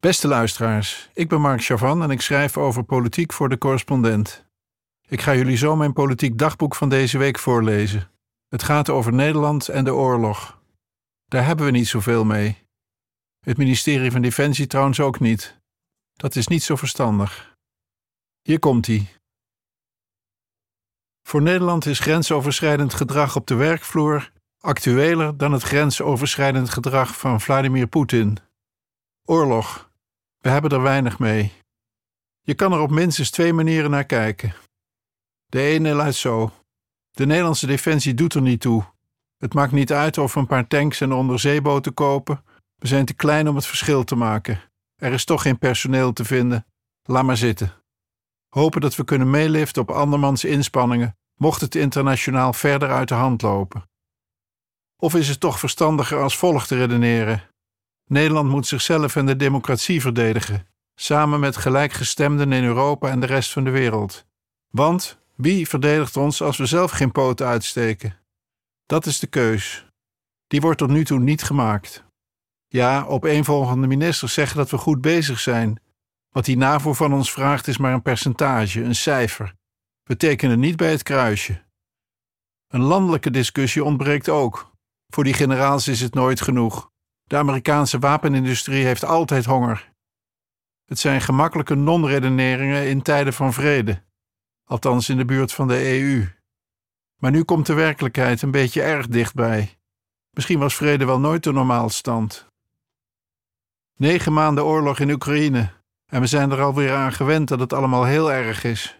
Beste luisteraars, ik ben Mark Chavan en ik schrijf over politiek voor de correspondent. Ik ga jullie zo mijn politiek dagboek van deze week voorlezen. Het gaat over Nederland en de oorlog. Daar hebben we niet zoveel mee. Het ministerie van Defensie trouwens ook niet. Dat is niet zo verstandig. Hier komt hij. Voor Nederland is grensoverschrijdend gedrag op de werkvloer actueler dan het grensoverschrijdend gedrag van Vladimir Poetin. Oorlog. We hebben er weinig mee. Je kan er op minstens twee manieren naar kijken. De ene luidt zo: De Nederlandse defensie doet er niet toe. Het maakt niet uit of we een paar tanks en onderzeeboten kopen. We zijn te klein om het verschil te maken. Er is toch geen personeel te vinden. Laat maar zitten. Hopen dat we kunnen meeliften op andermans inspanningen, mocht het internationaal verder uit de hand lopen. Of is het toch verstandiger als volgt te redeneren? Nederland moet zichzelf en de democratie verdedigen, samen met gelijkgestemden in Europa en de rest van de wereld. Want wie verdedigt ons als we zelf geen poten uitsteken? Dat is de keus. Die wordt tot nu toe niet gemaakt. Ja, opeenvolgende ministers zeggen dat we goed bezig zijn. Wat die NAVO van ons vraagt is maar een percentage, een cijfer. We tekenen niet bij het kruisje. Een landelijke discussie ontbreekt ook. Voor die generaals is het nooit genoeg. De Amerikaanse wapenindustrie heeft altijd honger. Het zijn gemakkelijke non-redeneringen in tijden van vrede, althans in de buurt van de EU. Maar nu komt de werkelijkheid een beetje erg dichtbij. Misschien was vrede wel nooit de normaalstand. Negen maanden oorlog in Oekraïne en we zijn er alweer aan gewend dat het allemaal heel erg is.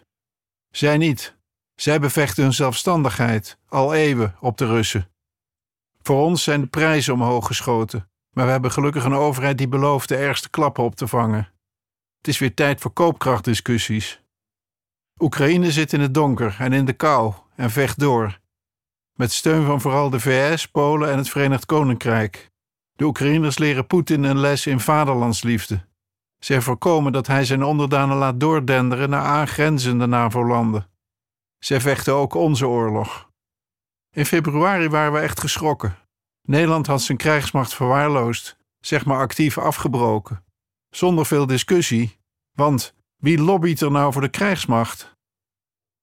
Zij niet. Zij bevechten hun zelfstandigheid, al eeuwen, op de Russen. Voor ons zijn de prijzen omhoog geschoten, maar we hebben gelukkig een overheid die belooft de ergste klappen op te vangen. Het is weer tijd voor koopkrachtdiscussies. Oekraïne zit in het donker en in de kou en vecht door. Met steun van vooral de VS, Polen en het Verenigd Koninkrijk. De Oekraïners leren Poetin een les in vaderlandsliefde. Zij voorkomen dat hij zijn onderdanen laat doordenderen naar aangrenzende NAVO-landen. Zij vechten ook onze oorlog. In februari waren we echt geschrokken. Nederland had zijn krijgsmacht verwaarloosd, zeg maar actief afgebroken. Zonder veel discussie, want wie lobbyt er nou voor de krijgsmacht?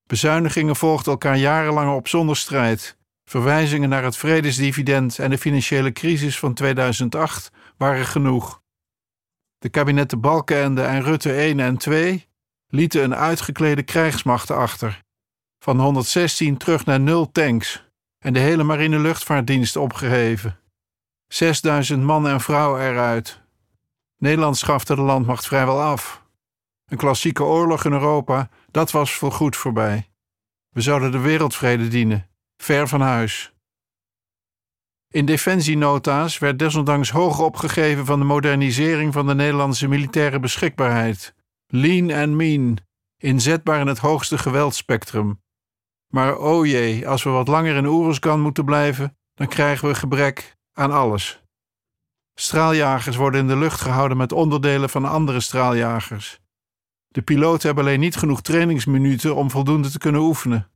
Bezuinigingen volgden elkaar jarenlang op zonder strijd. Verwijzingen naar het vredesdividend en de financiële crisis van 2008 waren genoeg. De kabinetten Balkenende en Rutte 1 en 2 lieten een uitgeklede krijgsmacht achter. Van 116 terug naar 0 tanks en de hele marine luchtvaartdienst opgeheven. 6000 man en vrouw eruit. Nederland schafte de landmacht vrijwel af. Een klassieke oorlog in Europa, dat was voorgoed voorbij. We zouden de wereldvrede dienen, ver van huis. In defensienota's werd desondanks hoog opgegeven van de modernisering van de Nederlandse militaire beschikbaarheid. Lean and mean, inzetbaar in het hoogste geweldspectrum. Maar o oh jee, als we wat langer in Oeruzgan moeten blijven, dan krijgen we gebrek aan alles. Straaljagers worden in de lucht gehouden met onderdelen van andere straaljagers. De piloten hebben alleen niet genoeg trainingsminuten om voldoende te kunnen oefenen.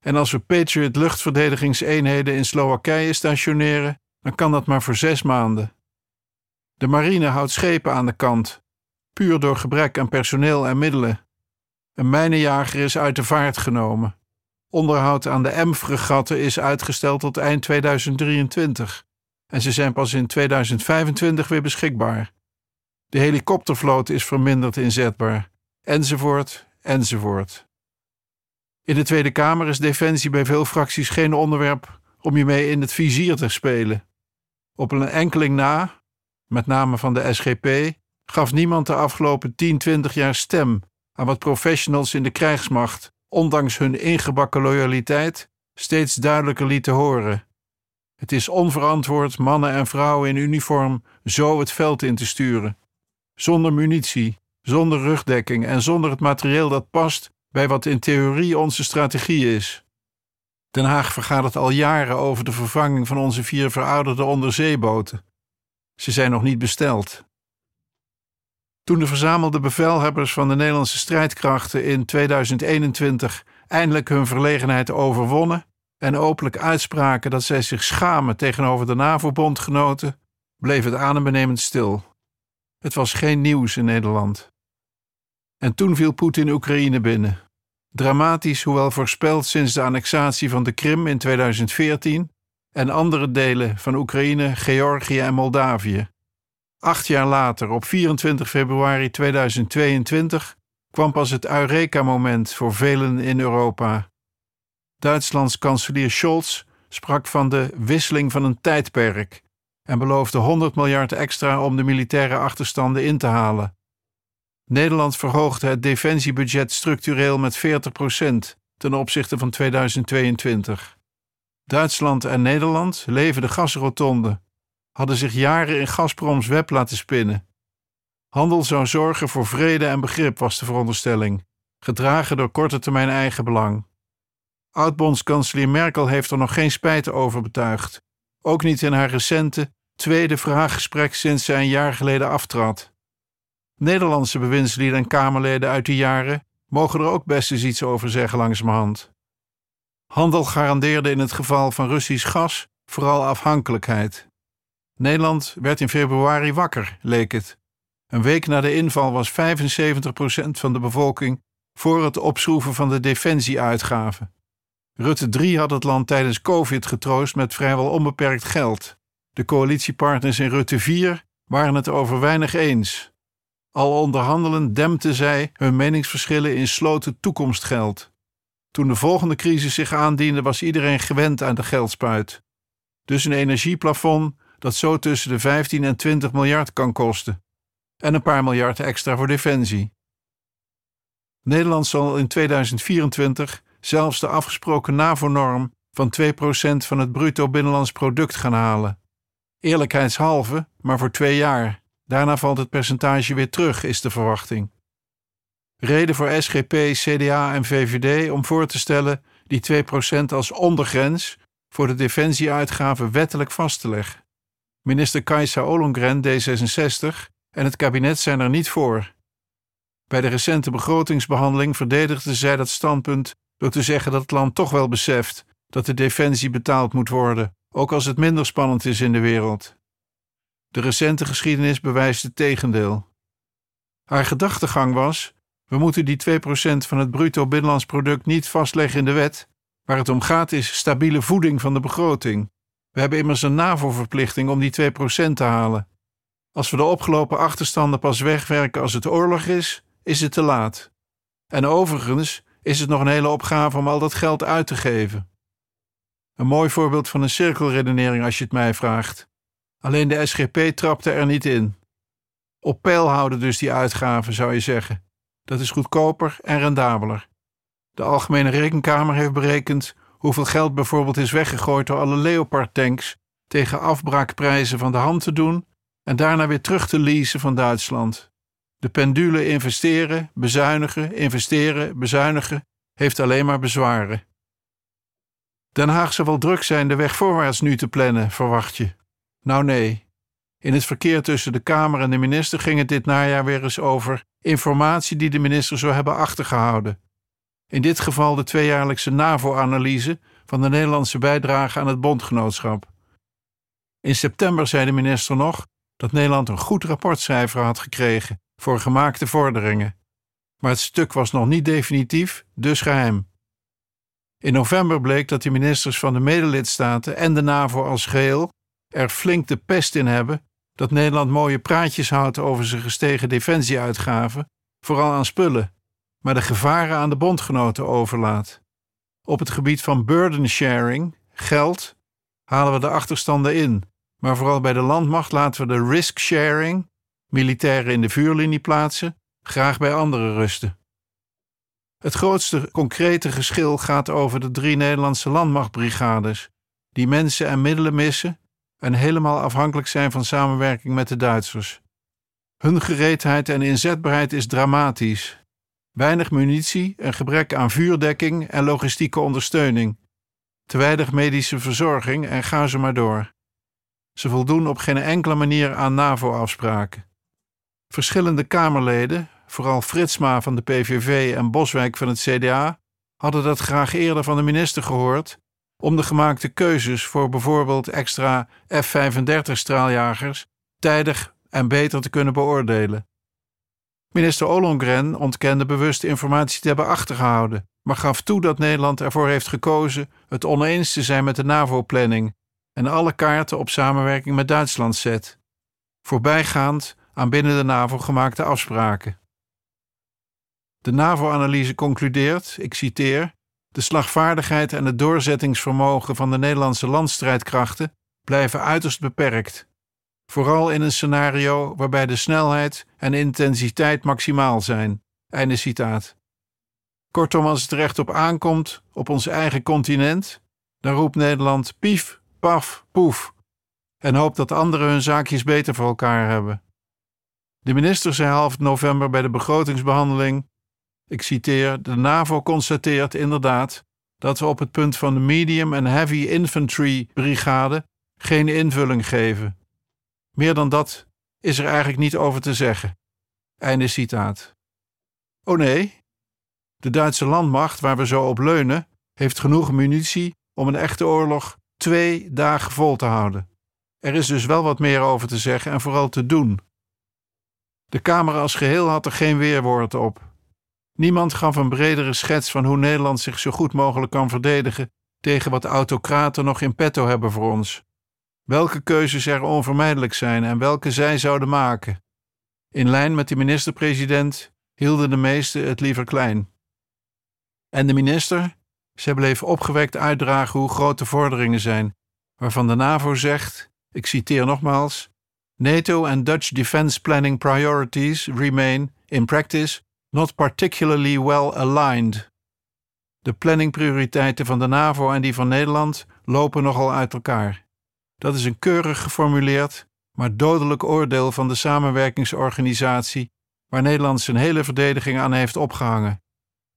En als we Patriot luchtverdedigingseenheden in Slowakije stationeren, dan kan dat maar voor zes maanden. De marine houdt schepen aan de kant, puur door gebrek aan personeel en middelen. Een mijnenjager is uit de vaart genomen. Onderhoud aan de M-fregatten is uitgesteld tot eind 2023 en ze zijn pas in 2025 weer beschikbaar. De helikoptervloot is verminderd inzetbaar, enzovoort, enzovoort. In de Tweede Kamer is defensie bij veel fracties geen onderwerp om je mee in het vizier te spelen. Op een enkeling na, met name van de SGP, gaf niemand de afgelopen 10, 20 jaar stem aan wat professionals in de krijgsmacht ondanks hun ingebakken loyaliteit, steeds duidelijker lieten horen. Het is onverantwoord mannen en vrouwen in uniform zo het veld in te sturen. Zonder munitie, zonder rugdekking en zonder het materieel dat past bij wat in theorie onze strategie is. Den Haag vergadert al jaren over de vervanging van onze vier verouderde onderzeeboten. Ze zijn nog niet besteld. Toen de verzamelde bevelhebbers van de Nederlandse strijdkrachten in 2021 eindelijk hun verlegenheid overwonnen en openlijk uitspraken dat zij zich schamen tegenover de NAVO-bondgenoten, bleef het adembenemend stil. Het was geen nieuws in Nederland. En toen viel Poetin Oekraïne binnen. Dramatisch, hoewel voorspeld sinds de annexatie van de Krim in 2014 en andere delen van Oekraïne, Georgië en Moldavië. Acht jaar later, op 24 februari 2022, kwam pas het Eureka-moment voor velen in Europa. Duitslands kanselier Scholz sprak van de wisseling van een tijdperk en beloofde 100 miljard extra om de militaire achterstanden in te halen. Nederland verhoogde het defensiebudget structureel met 40% ten opzichte van 2022. Duitsland en Nederland leven de gasrotonde, hadden zich jaren in Gazproms web laten spinnen. Handel zou zorgen voor vrede en begrip, was de veronderstelling, gedragen door korte termijn eigenbelang. Oud-bondskanselier Merkel heeft er nog geen spijt over betuigd, ook niet in haar recente tweede vraaggesprek sinds zij een jaar geleden aftrad. Nederlandse bewindslieden en Kamerleden uit die jaren mogen er ook best eens iets over zeggen langzamerhand. Handel garandeerde in het geval van Russisch gas vooral afhankelijkheid. Nederland werd in februari wakker, leek het. Een week na de inval was 75% van de bevolking voor het opschroeven van de defensieuitgaven. Rutte 3 had het land tijdens COVID getroost met vrijwel onbeperkt geld. De coalitiepartners in Rutte 4 waren het over weinig eens. Al onderhandelend dempten zij hun meningsverschillen in sloten toekomstgeld. Toen de volgende crisis zich aandiende, was iedereen gewend aan de geldspuit. Dus een energieplafond dat zo tussen de 15 en 20 miljard kan kosten. En een paar miljard extra voor defensie. Nederland zal in 2024 zelfs de afgesproken NAVO-norm van 2% van het bruto binnenlands product gaan halen. Eerlijkheidshalve, maar voor twee jaar. Daarna valt het percentage weer terug, is de verwachting. Reden voor SGP, CDA en VVD om voor te stellen die 2% als ondergrens voor de defensieuitgaven wettelijk vast te leggen. Minister Kajsa Ollongren, D66, en het kabinet zijn er niet voor. Bij de recente begrotingsbehandeling verdedigde zij dat standpunt door te zeggen dat het land toch wel beseft dat de defensie betaald moet worden, ook als het minder spannend is in de wereld. De recente geschiedenis bewijst het tegendeel. Haar gedachtegang was: we moeten die 2% van het bruto binnenlands product niet vastleggen in de wet. Waar het om gaat is stabiele voeding van de begroting. We hebben immers een NAVO-verplichting om die 2% te halen. Als we de opgelopen achterstanden pas wegwerken als het oorlog is, is het te laat. En overigens is het nog een hele opgave om al dat geld uit te geven. Een mooi voorbeeld van een cirkelredenering als je het mij vraagt. Alleen de SGP trapte er niet in. Op peil houden dus die uitgaven, zou je zeggen. Dat is goedkoper en rendabeler. De Algemene Rekenkamer heeft berekend hoeveel geld bijvoorbeeld is weggegooid door alle Leopard-tanks tegen afbraakprijzen van de hand te doen en daarna weer terug te leasen van Duitsland. De pendule investeren, bezuinigen, investeren, bezuinigen heeft alleen maar bezwaren. Den Haag zal wel druk zijn de weg voorwaarts nu te plannen, verwacht je. Nou nee. In het verkeer tussen de Kamer en de minister ging het dit najaar weer eens over informatie die de minister zou hebben achtergehouden. In dit geval de tweejaarlijkse NAVO-analyse van de Nederlandse bijdrage aan het bondgenootschap. In september zei de minister nog dat Nederland een goed rapportcijfer had gekregen voor gemaakte vorderingen. Maar het stuk was nog niet definitief, dus geheim. In november bleek dat de ministers van de medelidstaten en de NAVO als geheel er flink de pest in hebben dat Nederland mooie praatjes houdt over zijn gestegen defensieuitgaven, vooral aan spullen, maar de gevaren aan de bondgenoten overlaat. Op het gebied van burden sharing, geld, halen we de achterstanden in, maar vooral bij de landmacht laten we de risk sharing, militairen in de vuurlinie plaatsen, graag bij anderen rusten. Het grootste concrete geschil gaat over de drie Nederlandse landmachtbrigades, die mensen en middelen missen en helemaal afhankelijk zijn van samenwerking met de Duitsers. Hun gereedheid en inzetbaarheid is dramatisch. Weinig munitie, een gebrek aan vuurdekking en logistieke ondersteuning. Te weinig medische verzorging en ga ze maar door. Ze voldoen op geen enkele manier aan NAVO-afspraken. Verschillende Kamerleden, vooral Fritsma van de PVV en Boswijk van het CDA, hadden dat graag eerder van de minister gehoord om de gemaakte keuzes voor bijvoorbeeld extra F-35 straaljagers tijdig en beter te kunnen beoordelen. Minister Ollongren ontkende bewust informatie te hebben achtergehouden, maar gaf toe dat Nederland ervoor heeft gekozen het oneens te zijn met de NAVO-planning en alle kaarten op samenwerking met Duitsland zet, voorbijgaand aan binnen de NAVO gemaakte afspraken. De NAVO-analyse concludeert, ik citeer, de slagvaardigheid en het doorzettingsvermogen van de Nederlandse landstrijdkrachten blijven uiterst beperkt, vooral in een scenario waarbij de snelheid en intensiteit maximaal zijn. Einde citaat. Kortom, als het recht op aankomt op ons eigen continent, dan roept Nederland pief, paf, poef en hoopt dat anderen hun zaakjes beter voor elkaar hebben. De minister zei half november bij de begrotingsbehandeling: Ik citeer: De NAVO constateert inderdaad dat we op het punt van de Medium en Heavy Infantry Brigade geen invulling geven. Meer dan dat is er eigenlijk niet over te zeggen. Einde citaat. Oh nee, de Duitse landmacht, waar we zo op leunen, heeft genoeg munitie om een echte oorlog twee dagen vol te houden. Er is dus wel wat meer over te zeggen en vooral te doen. De Kamer als geheel had er geen weerwoord op. Niemand gaf een bredere schets van hoe Nederland zich zo goed mogelijk kan verdedigen tegen wat autocraten nog in petto hebben voor ons. Welke keuzes er onvermijdelijk zijn en welke zij zouden maken. In lijn met de minister-president hielden de meesten het liever klein. En de minister? Zij bleef opgewekt uitdragen hoe groot de vorderingen zijn, waarvan de NAVO zegt, ik citeer nogmaals, NATO and Dutch defense planning priorities remain, in practice, not particularly well aligned. De planningprioriteiten van de NAVO en die van Nederland lopen nogal uit elkaar. Dat is een keurig geformuleerd, maar dodelijk oordeel van de samenwerkingsorganisatie waar Nederland zijn hele verdediging aan heeft opgehangen.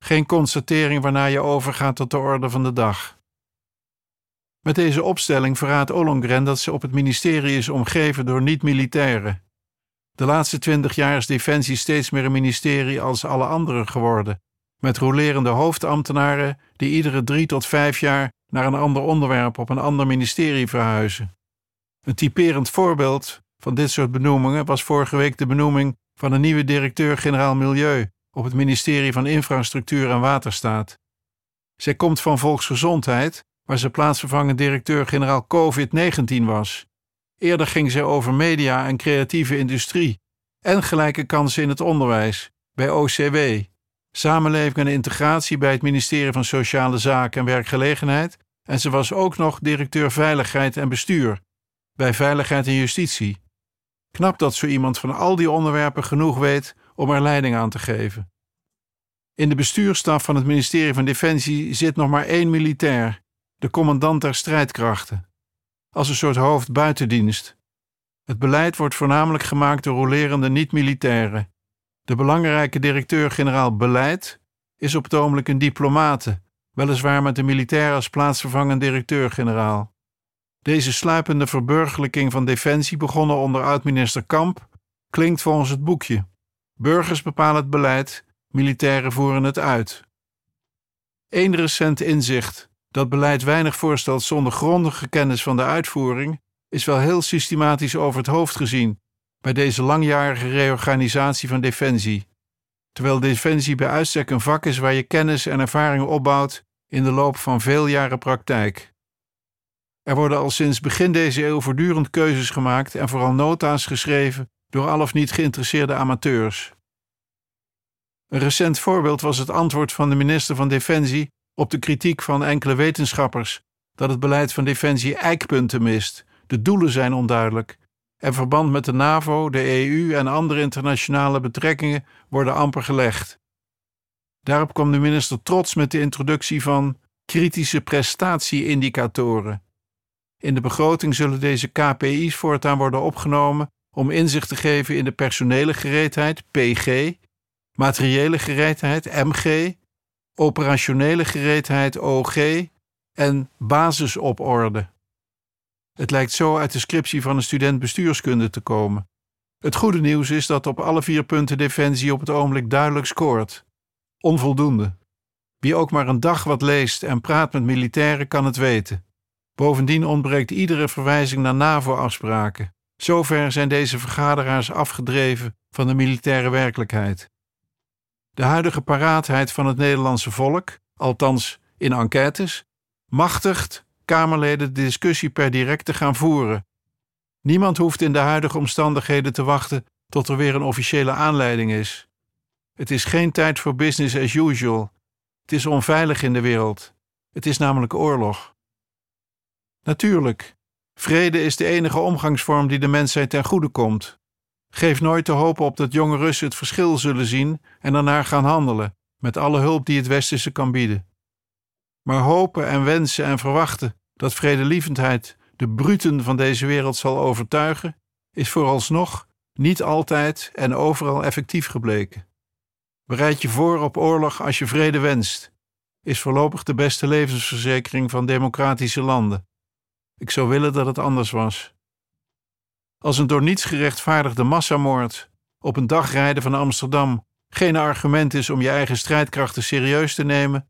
Geen constatering waarna je overgaat tot de orde van de dag. Met deze opstelling verraadt Ollongren dat ze op het ministerie is omgeven door niet-militairen. De laatste twintig jaar is Defensie steeds meer een ministerie als alle anderen geworden, met rolerende hoofdambtenaren die iedere drie tot vijf jaar naar een ander onderwerp op een ander ministerie verhuizen. Een typerend voorbeeld van dit soort benoemingen was vorige week de benoeming van een nieuwe directeur-generaal Milieu op het ministerie van Infrastructuur en Waterstaat. Zij komt van Volksgezondheid, waar ze plaatsvervangend directeur-generaal COVID-19 was. Eerder ging zij over media en creatieve industrie en gelijke kansen in het onderwijs bij OCW, samenleving en integratie bij het ministerie van Sociale Zaken en Werkgelegenheid en ze was ook nog directeur Veiligheid en Bestuur bij Veiligheid en Justitie. Knap dat zo iemand van al die onderwerpen genoeg weet om er leiding aan te geven. In de bestuurstaf van het ministerie van Defensie zit nog maar één militair, de commandant der strijdkrachten, als een soort hoofd buitendienst. Het beleid wordt voornamelijk gemaakt door rolerende niet-militairen. De belangrijke directeur-generaal beleid is op het ogenblik een diplomate, weliswaar met de militair als plaatsvervangend directeur-generaal. Deze sluipende verburgerlijking van defensie, begonnen onder oud-minister Kamp, klinkt volgens het boekje. Burgers bepalen het beleid, militairen voeren het uit. Eén recent inzicht dat beleid weinig voorstelt zonder grondige kennis van de uitvoering, is wel heel systematisch over het hoofd gezien bij deze langjarige reorganisatie van defensie. Terwijl defensie bij uitstek een vak is waar je kennis en ervaring opbouwt in de loop van veel jaren praktijk. Er worden al sinds begin deze eeuw voortdurend keuzes gemaakt en vooral nota's geschreven door al of niet geïnteresseerde amateurs. Een recent voorbeeld was het antwoord van de minister van Defensie op de kritiek van enkele wetenschappers dat het beleid van Defensie eikpunten mist, de doelen zijn onduidelijk en verband met de NAVO, de EU en andere internationale betrekkingen worden amper gelegd. Daarop kwam de minister trots met de introductie van kritische prestatieindicatoren. In de begroting zullen deze KPI's voortaan worden opgenomen om inzicht te geven in de personele gereedheid, PG, materiële gereedheid, MG, operationele gereedheid, OG en basisoporde. Het lijkt zo uit de scriptie van een student bestuurskunde te komen. Het goede nieuws is dat op alle vier punten Defensie op het ogenblik duidelijk scoort. Onvoldoende. Wie ook maar een dag wat leest en praat met militairen kan het weten. Bovendien ontbreekt iedere verwijzing naar NAVO-afspraken. Zover zijn deze vergaderaars afgedreven van de militaire werkelijkheid. De huidige paraatheid van het Nederlandse volk, althans in enquêtes, machtigt Kamerleden de discussie per direct te gaan voeren. Niemand hoeft in de huidige omstandigheden te wachten tot er weer een officiële aanleiding is. Het is geen tijd voor business as usual. Het is onveilig in de wereld. Het is namelijk oorlog. Natuurlijk, vrede is de enige omgangsvorm die de mensheid ten goede komt. Geef nooit te hopen op dat jonge Russen het verschil zullen zien en daarna gaan handelen, met alle hulp die het Westen kan bieden. Maar hopen en wensen en verwachten dat vredelievendheid de bruten van deze wereld zal overtuigen, is vooralsnog niet altijd en overal effectief gebleken. Bereid je voor op oorlog als je vrede wenst, is voorlopig de beste levensverzekering van democratische landen. Ik zou willen dat het anders was. Als een door niets gerechtvaardigde massamoord op een dag rijden van Amsterdam geen argument is om je eigen strijdkrachten serieus te nemen,